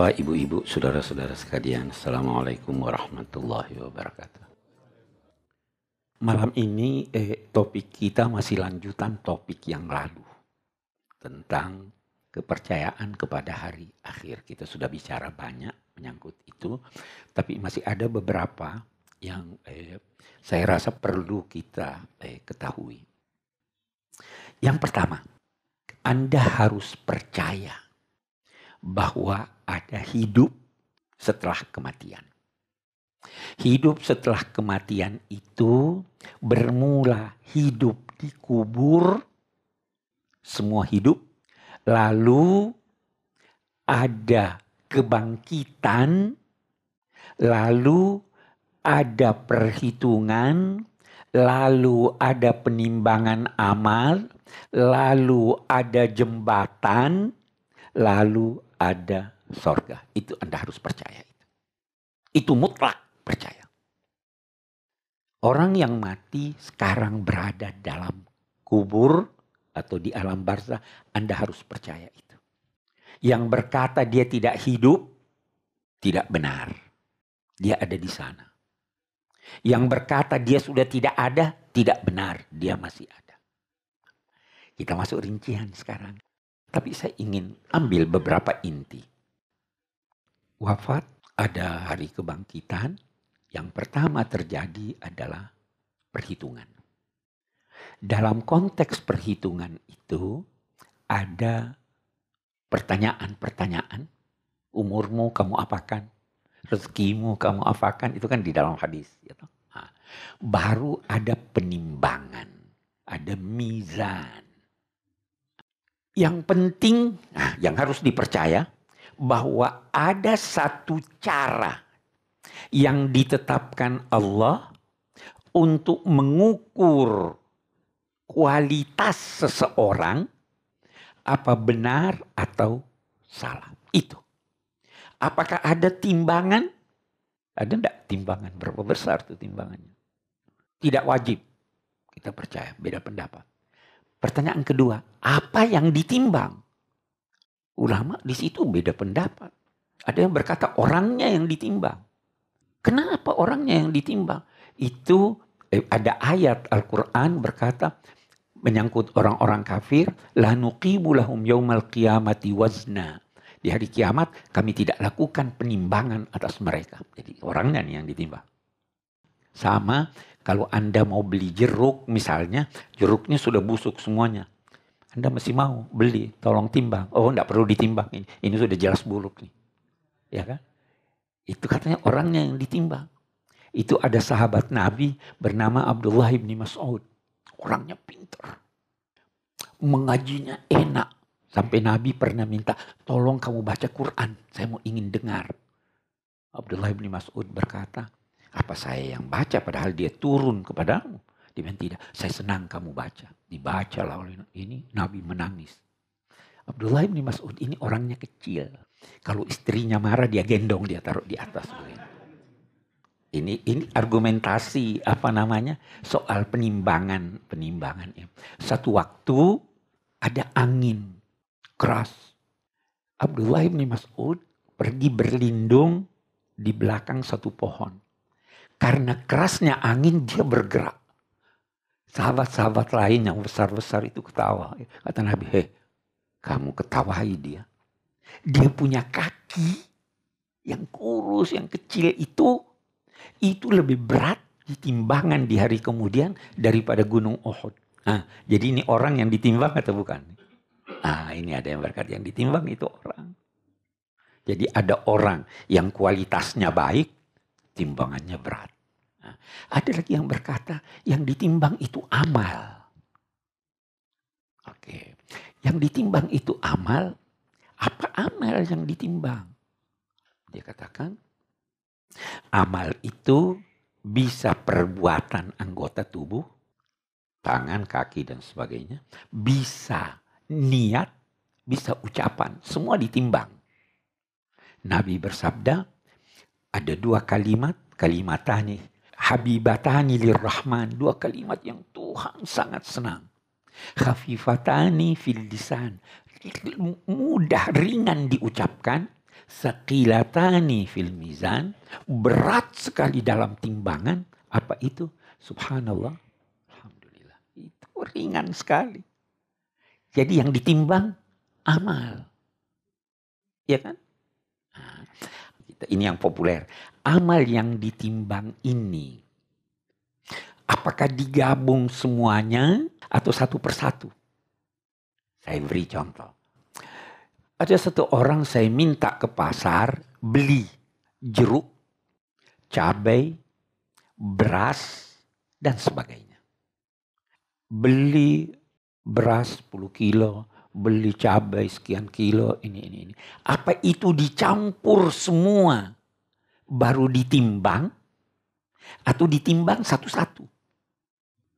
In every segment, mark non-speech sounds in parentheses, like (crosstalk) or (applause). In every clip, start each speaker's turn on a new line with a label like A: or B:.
A: Bapak, ibu-ibu, saudara-saudara sekalian, Assalamualaikum warahmatullahi wabarakatuh. Malam ini eh, topik kita masih lanjutan topik yang lalu tentang kepercayaan kepada hari akhir. Kita sudah bicara banyak menyangkut itu, tapi masih ada beberapa yang eh, saya rasa perlu kita eh, ketahui. Yang pertama, Anda harus percaya bahwa ada hidup setelah kematian. Hidup setelah kematian itu bermula hidup di kubur, semua hidup, lalu ada kebangkitan, lalu ada perhitungan, lalu ada penimbangan amal, lalu ada jembatan, lalu ada sorga. Itu Anda harus percaya. Itu, itu mutlak percaya. Orang yang mati sekarang berada dalam kubur atau di alam barzah, Anda harus percaya itu. Yang berkata dia tidak hidup, tidak benar. Dia ada di sana. Yang berkata dia sudah tidak ada, tidak benar. Dia masih ada. Kita masuk rincian sekarang. Tapi saya ingin ambil beberapa inti. Wafat ada hari kebangkitan. Yang pertama terjadi adalah perhitungan. Dalam konteks perhitungan itu ada pertanyaan-pertanyaan. Umurmu kamu apakan? Rezekimu kamu apakan? Itu kan di dalam hadis. Gitu. Nah, baru ada penimbangan. Ada mizan yang penting, nah, yang harus dipercaya, bahwa ada satu cara yang ditetapkan Allah untuk mengukur kualitas seseorang apa benar atau salah. Itu. Apakah ada timbangan? Ada enggak timbangan? Berapa besar tuh timbangannya? Tidak wajib. Kita percaya, beda pendapat. Pertanyaan kedua, apa yang ditimbang? Ulama di situ beda pendapat. Ada yang berkata orangnya yang ditimbang. Kenapa orangnya yang ditimbang? Itu eh, ada ayat Al-Quran berkata menyangkut orang-orang kafir. La lahum yaumal qiyamati wazna. Di hari kiamat kami tidak lakukan penimbangan atas mereka. Jadi orangnya nih yang ditimbang. Sama kalau Anda mau beli jeruk misalnya, jeruknya sudah busuk semuanya. Anda masih mau beli, tolong timbang. Oh, enggak perlu ditimbang ini. Ini sudah jelas buruk nih. Ya kan? Itu katanya orangnya yang ditimbang. Itu ada sahabat Nabi bernama Abdullah bin Mas'ud. Orangnya pintar. Mengajinya enak. Sampai Nabi pernah minta, tolong kamu baca Quran. Saya mau ingin dengar. Abdullah bin Mas'ud berkata, apa saya yang baca padahal dia turun kepadamu? Dia bilang tidak, saya senang kamu baca. Dibaca lah oleh ini, Nabi menangis. Abdullah bin Mas'ud ini orangnya kecil. Kalau istrinya marah dia gendong, dia taruh di atas. Ini ini argumentasi apa namanya soal penimbangan penimbangan. Satu waktu ada angin keras. Abdullah bin Mas'ud pergi berlindung di belakang satu pohon. Karena kerasnya angin dia bergerak. Sahabat-sahabat lain yang besar-besar itu ketawa. Kata Nabi, hei kamu ketawai dia. Dia punya kaki yang kurus, yang kecil itu. Itu lebih berat ditimbangan di hari kemudian daripada gunung Uhud. Nah, jadi ini orang yang ditimbang atau bukan? Ah, ini ada yang berkata yang ditimbang itu orang. Jadi ada orang yang kualitasnya baik, timbangannya berat. Ada lagi yang berkata yang ditimbang itu amal. Oke, yang ditimbang itu amal. Apa amal yang ditimbang? Dia katakan, amal itu bisa perbuatan anggota tubuh, tangan, kaki, dan sebagainya. Bisa niat, bisa ucapan, semua ditimbang. Nabi bersabda, ada dua kalimat, kalimatani habibatani lirrahman, dua kalimat yang Tuhan sangat senang. Khafifatani fil lisan, mudah ringan diucapkan, Sakilatani fil mizan. Berat sekali dalam timbangan. Apa itu? Subhanallah. Alhamdulillah. Itu ringan sekali. Jadi yang ditimbang amal. Ya kan? Nah, ini yang populer. Amal yang ditimbang ini. Apakah digabung semuanya atau satu persatu? Saya beri contoh. Ada satu orang saya minta ke pasar beli jeruk, cabai, beras, dan sebagainya. Beli beras 10 kilo, beli cabai sekian kilo, ini, ini, ini. Apa itu dicampur semua baru ditimbang atau ditimbang satu-satu?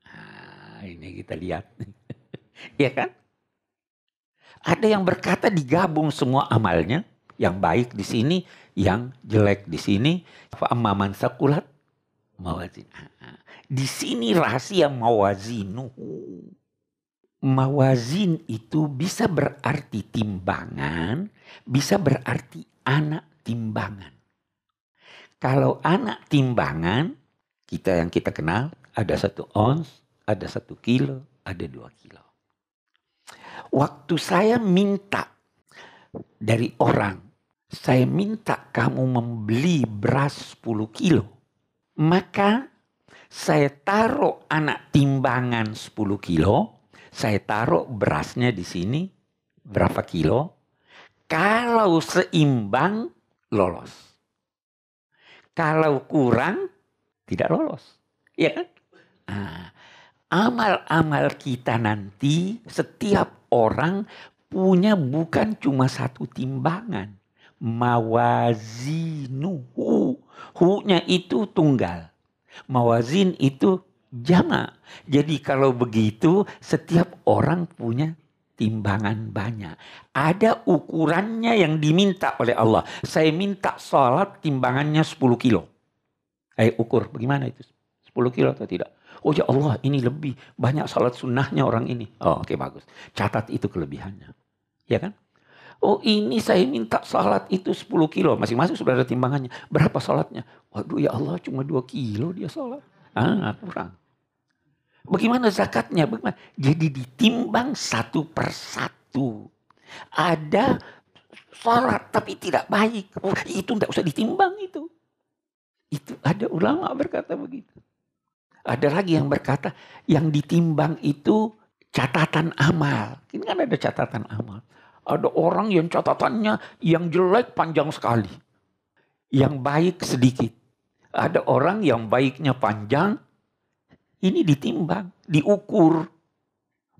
A: Nah, ini kita lihat. (laughs) ya kan? Ada yang berkata digabung semua amalnya, yang baik di sini, yang jelek di sini. Fa'amman sakulat mawazin. Di sini rahasia mawazinu. Mawazin itu bisa berarti timbangan, bisa berarti anak timbangan. Kalau anak timbangan, kita yang kita kenal, ada satu ons, ada satu kilo, ada dua kilo. Waktu saya minta dari orang, saya minta kamu membeli beras 10 kilo. Maka saya taruh anak timbangan 10 kilo, saya taruh berasnya di sini berapa kilo. Kalau seimbang lolos. Kalau kurang tidak lolos. Ya kan? Nah, amal-amal kita nanti setiap orang punya bukan cuma satu timbangan. Mawazinuhu. Hu-nya itu tunggal. Mawazin itu jama. Jadi kalau begitu setiap orang punya timbangan banyak. Ada ukurannya yang diminta oleh Allah. Saya minta sholat timbangannya 10 kilo. Ayo ukur bagaimana itu? 10 kilo atau tidak? Oh ya Allah ini lebih banyak salat sunnahnya orang ini. Oh oke okay, bagus. Catat itu kelebihannya. Ya kan? Oh ini saya minta salat itu 10 kilo. Masing-masing sudah ada timbangannya. Berapa salatnya? Waduh ya Allah cuma 2 kilo dia salat. Ah kurang. Bagaimana zakatnya? Bagaimana? Jadi ditimbang satu persatu. Ada salat tapi tidak baik. Oh, itu tidak usah ditimbang itu. Itu ada ulama berkata begitu. Ada lagi yang berkata yang ditimbang itu catatan amal. Ini kan ada catatan amal. Ada orang yang catatannya yang jelek panjang sekali. Yang baik sedikit. Ada orang yang baiknya panjang. Ini ditimbang, diukur.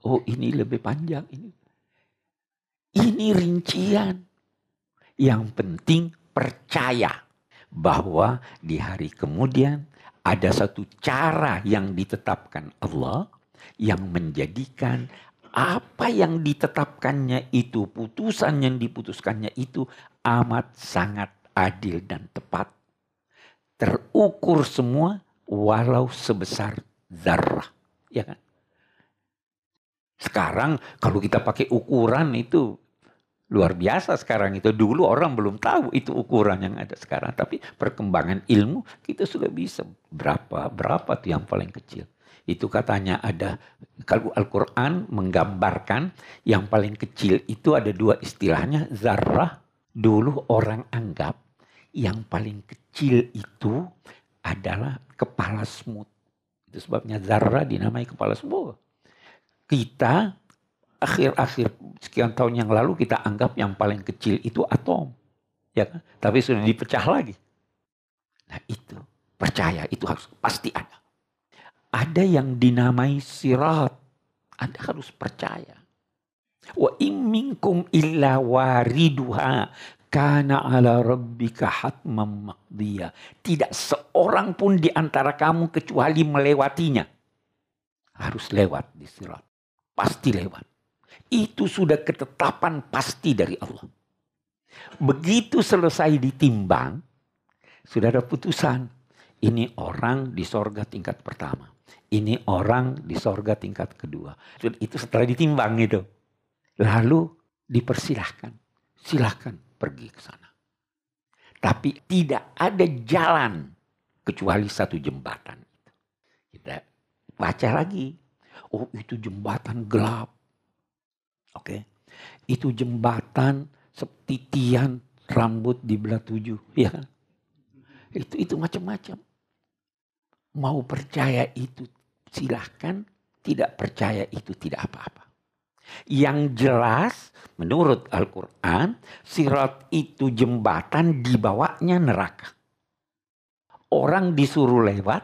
A: Oh ini lebih panjang. Ini, ini rincian. Yang penting percaya bahwa di hari kemudian ada satu cara yang ditetapkan Allah yang menjadikan apa yang ditetapkannya itu, putusan yang diputuskannya itu amat sangat adil dan tepat. Terukur semua walau sebesar zarah. Ya kan? Sekarang kalau kita pakai ukuran itu Luar biasa sekarang itu. Dulu orang belum tahu itu ukuran yang ada sekarang. Tapi perkembangan ilmu kita sudah bisa. Berapa, berapa tuh yang paling kecil. Itu katanya ada, kalau Al-Quran menggambarkan yang paling kecil itu ada dua istilahnya. Zarrah, dulu orang anggap yang paling kecil itu adalah kepala semut. Itu sebabnya zarrah dinamai kepala semut. Kita akhir-akhir sekian tahun yang lalu kita anggap yang paling kecil itu atom. Ya kan? Tapi sudah dipecah lagi. Nah itu, percaya itu harus pasti ada. Ada yang dinamai sirat. Anda harus percaya. Wa imminkum illa wariduha kana ala rabbika hatmam maqdiya. Tidak seorang pun di antara kamu kecuali melewatinya. Harus lewat di sirat. Pasti lewat. Itu sudah ketetapan pasti dari Allah. Begitu selesai ditimbang, sudah ada putusan. Ini orang di sorga tingkat pertama. Ini orang di sorga tingkat kedua. Itu setelah ditimbang itu. Lalu dipersilahkan. Silahkan pergi ke sana. Tapi tidak ada jalan kecuali satu jembatan. Kita baca lagi. Oh itu jembatan gelap. Oke. Itu jembatan sepitian rambut di belah tujuh. Ya. Itu itu macam-macam. Mau percaya itu silahkan. Tidak percaya itu tidak apa-apa. Yang jelas menurut Al-Quran sirat itu jembatan dibawanya neraka. Orang disuruh lewat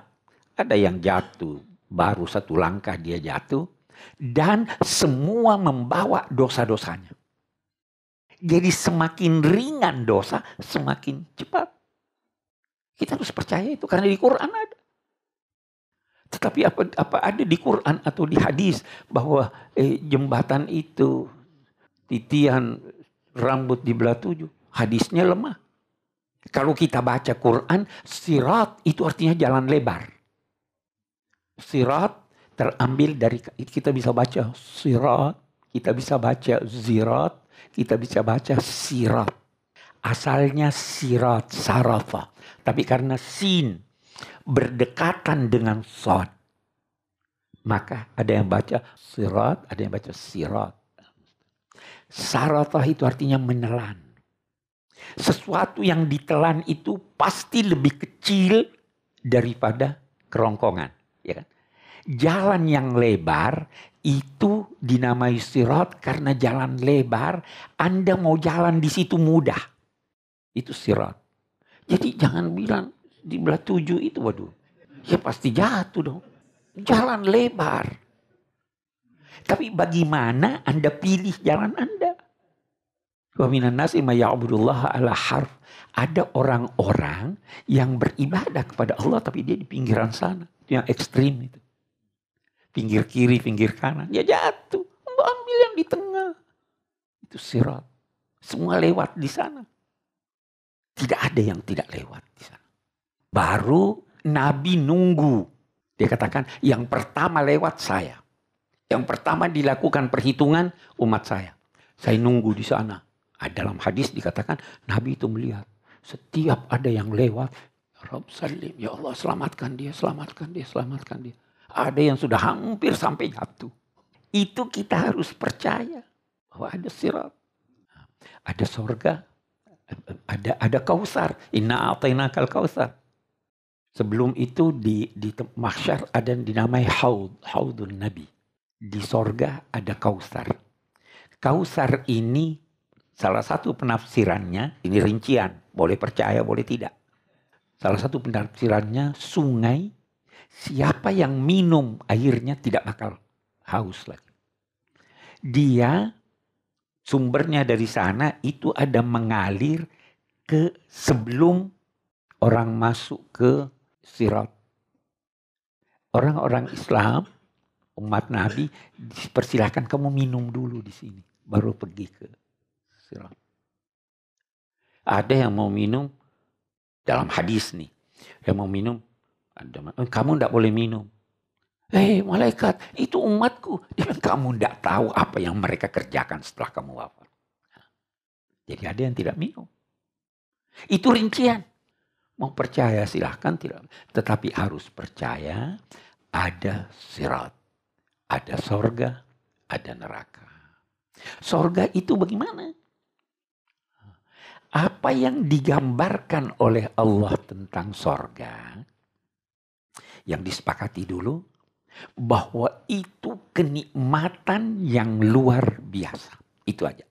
A: ada yang jatuh baru satu langkah dia jatuh dan semua membawa dosa-dosanya. Jadi semakin ringan dosa, semakin cepat. Kita harus percaya itu karena di Quran ada. Tetapi apa, apa ada di Quran atau di hadis bahwa eh, jembatan itu titian rambut di belah tujuh. Hadisnya lemah. Kalau kita baca Quran, sirat itu artinya jalan lebar. Sirat terambil dari kita bisa baca sirat, kita bisa baca zirat, kita bisa baca sirat. Asalnya sirat, sarafa. Tapi karena sin berdekatan dengan sod. Maka ada yang baca sirat, ada yang baca sirat. Saratah itu artinya menelan. Sesuatu yang ditelan itu pasti lebih kecil daripada kerongkongan ya kan? Jalan yang lebar itu dinamai sirat karena jalan lebar, Anda mau jalan di situ mudah. Itu sirat. Jadi jangan bilang di belah tujuh itu waduh. Ya pasti jatuh dong. Jalan lebar. Tapi bagaimana Anda pilih jalan Anda? Ala harf. Ada orang-orang yang beribadah kepada Allah tapi dia di pinggiran sana yang ekstrim itu. Pinggir kiri, pinggir kanan. Ya jatuh. Ambil yang di tengah. Itu sirat. Semua lewat di sana. Tidak ada yang tidak lewat di sana. Baru Nabi nunggu. Dia katakan yang pertama lewat saya. Yang pertama dilakukan perhitungan umat saya. Saya nunggu di sana. Dalam hadis dikatakan Nabi itu melihat. Setiap ada yang lewat, Rob salim, ya Allah selamatkan dia, selamatkan dia, selamatkan dia. Ada yang sudah hampir sampai jatuh. Itu kita harus percaya bahwa ada sirat. Ada sorga, ada ada kausar. Inna kal kausar. Sebelum itu di di mahsyar ada yang dinamai haud, haudun nabi. Di sorga ada kausar. Kausar ini salah satu penafsirannya, ini rincian, boleh percaya boleh tidak. Salah satu penafsirannya sungai siapa yang minum airnya tidak bakal haus lagi. Dia sumbernya dari sana itu ada mengalir ke sebelum orang masuk ke sirat. Orang-orang Islam, umat Nabi, dipersilahkan kamu minum dulu di sini. Baru pergi ke sirat. Ada yang mau minum dalam hadis nih. Yang mau minum, ada, kamu tidak boleh minum. Hei malaikat, itu umatku. Dia kamu tidak tahu apa yang mereka kerjakan setelah kamu wafat. Jadi ada yang tidak minum. Itu rincian. Mau percaya silahkan tidak. Tetapi harus percaya ada sirat. Ada sorga, ada neraka. Sorga itu bagaimana? apa yang digambarkan oleh Allah tentang sorga yang disepakati dulu bahwa itu kenikmatan yang luar biasa. Itu aja.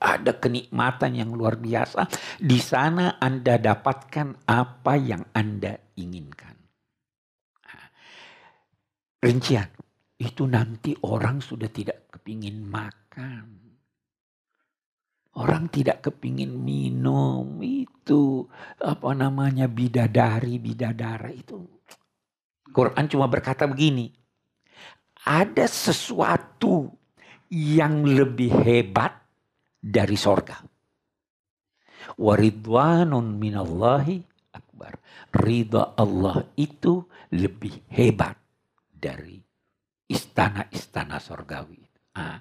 A: Ada kenikmatan yang luar biasa. Di sana Anda dapatkan apa yang Anda inginkan. Nah, rincian. Itu nanti orang sudah tidak kepingin makan Orang tidak kepingin minum itu apa namanya bidadari bidadara itu. Quran cuma berkata begini. Ada sesuatu yang lebih hebat dari sorga. Waridwanun minallahi akbar. Ridha Allah itu lebih hebat dari istana-istana sorgawi. Nah,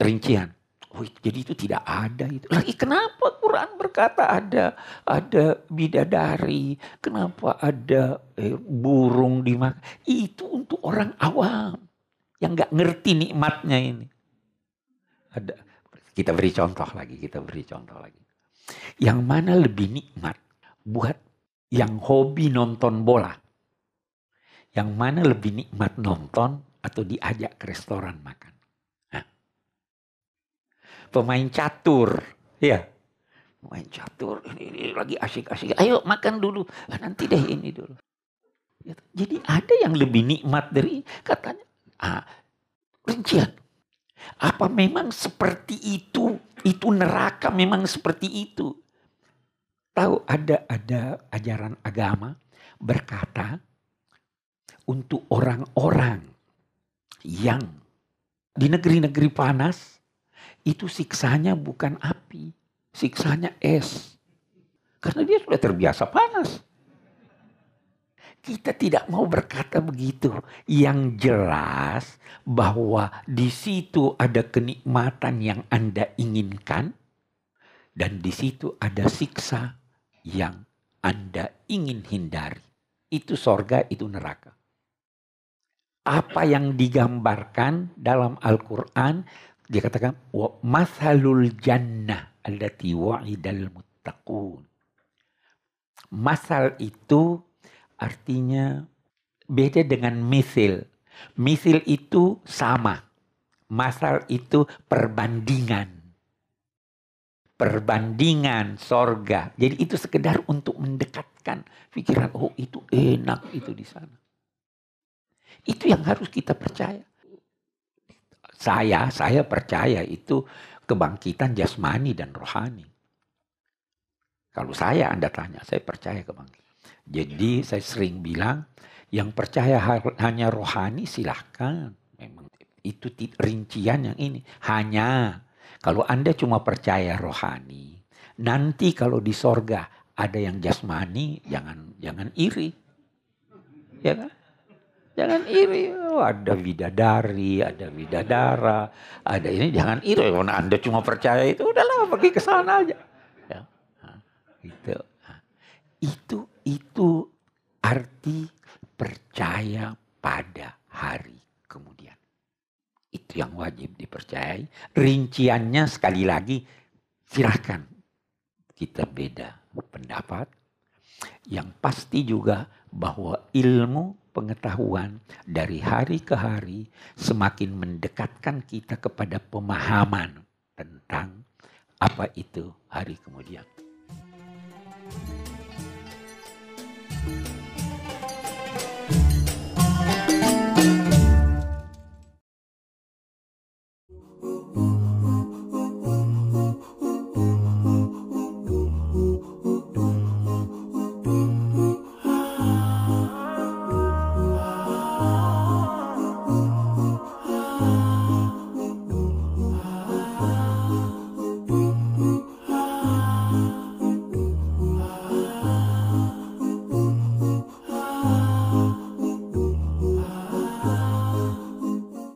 A: rincian Oh, jadi itu tidak ada itu. Lagi kenapa Quran berkata ada ada bidadari, kenapa ada eh, burung di Itu untuk orang awam yang nggak ngerti nikmatnya ini. Ada kita beri contoh lagi, kita beri contoh lagi. Yang mana lebih nikmat buat yang hobi nonton bola? Yang mana lebih nikmat nonton atau diajak ke restoran makan? Pemain catur, ya. Pemain catur, ini, ini lagi asik-asik. Ayo makan dulu, ah, nanti deh ini dulu. Ya, jadi ada yang lebih nikmat dari katanya. Ah, rincian. Apa memang seperti itu? Itu neraka memang seperti itu. Tahu ada ada ajaran agama berkata untuk orang-orang yang di negeri-negeri panas itu siksanya bukan api, siksanya es. Karena dia sudah terbiasa panas. Kita tidak mau berkata begitu. Yang jelas bahwa di situ ada kenikmatan yang Anda inginkan dan di situ ada siksa yang Anda ingin hindari. Itu sorga, itu neraka. Apa yang digambarkan dalam Al-Quran dia katakan wa masalul jannah allati wa'idal muttaqun. Masal itu artinya beda dengan misil. Misil itu sama. Masal itu perbandingan. Perbandingan sorga. Jadi itu sekedar untuk mendekatkan pikiran. Oh itu enak itu di sana. Itu yang harus kita percaya. Saya, saya percaya itu kebangkitan jasmani dan rohani. Kalau saya Anda tanya, saya percaya kebangkitan. Jadi saya sering bilang, yang percaya hanya rohani silahkan. Memang itu rincian yang ini. Hanya kalau Anda cuma percaya rohani, nanti kalau di sorga ada yang jasmani, jangan jangan iri. Ya kan? Jangan iri. Oh, ada bidadari, ada bidadara, ada ini. Jangan iri. Kalau Anda cuma percaya itu, udahlah pergi ke sana aja. Ya. Nah, itu. Nah, itu itu arti percaya pada hari kemudian. Itu yang wajib dipercayai. Rinciannya sekali lagi silahkan kita beda pendapat. Yang pasti juga bahwa ilmu pengetahuan dari hari ke hari semakin mendekatkan kita kepada pemahaman tentang apa itu hari kemudian.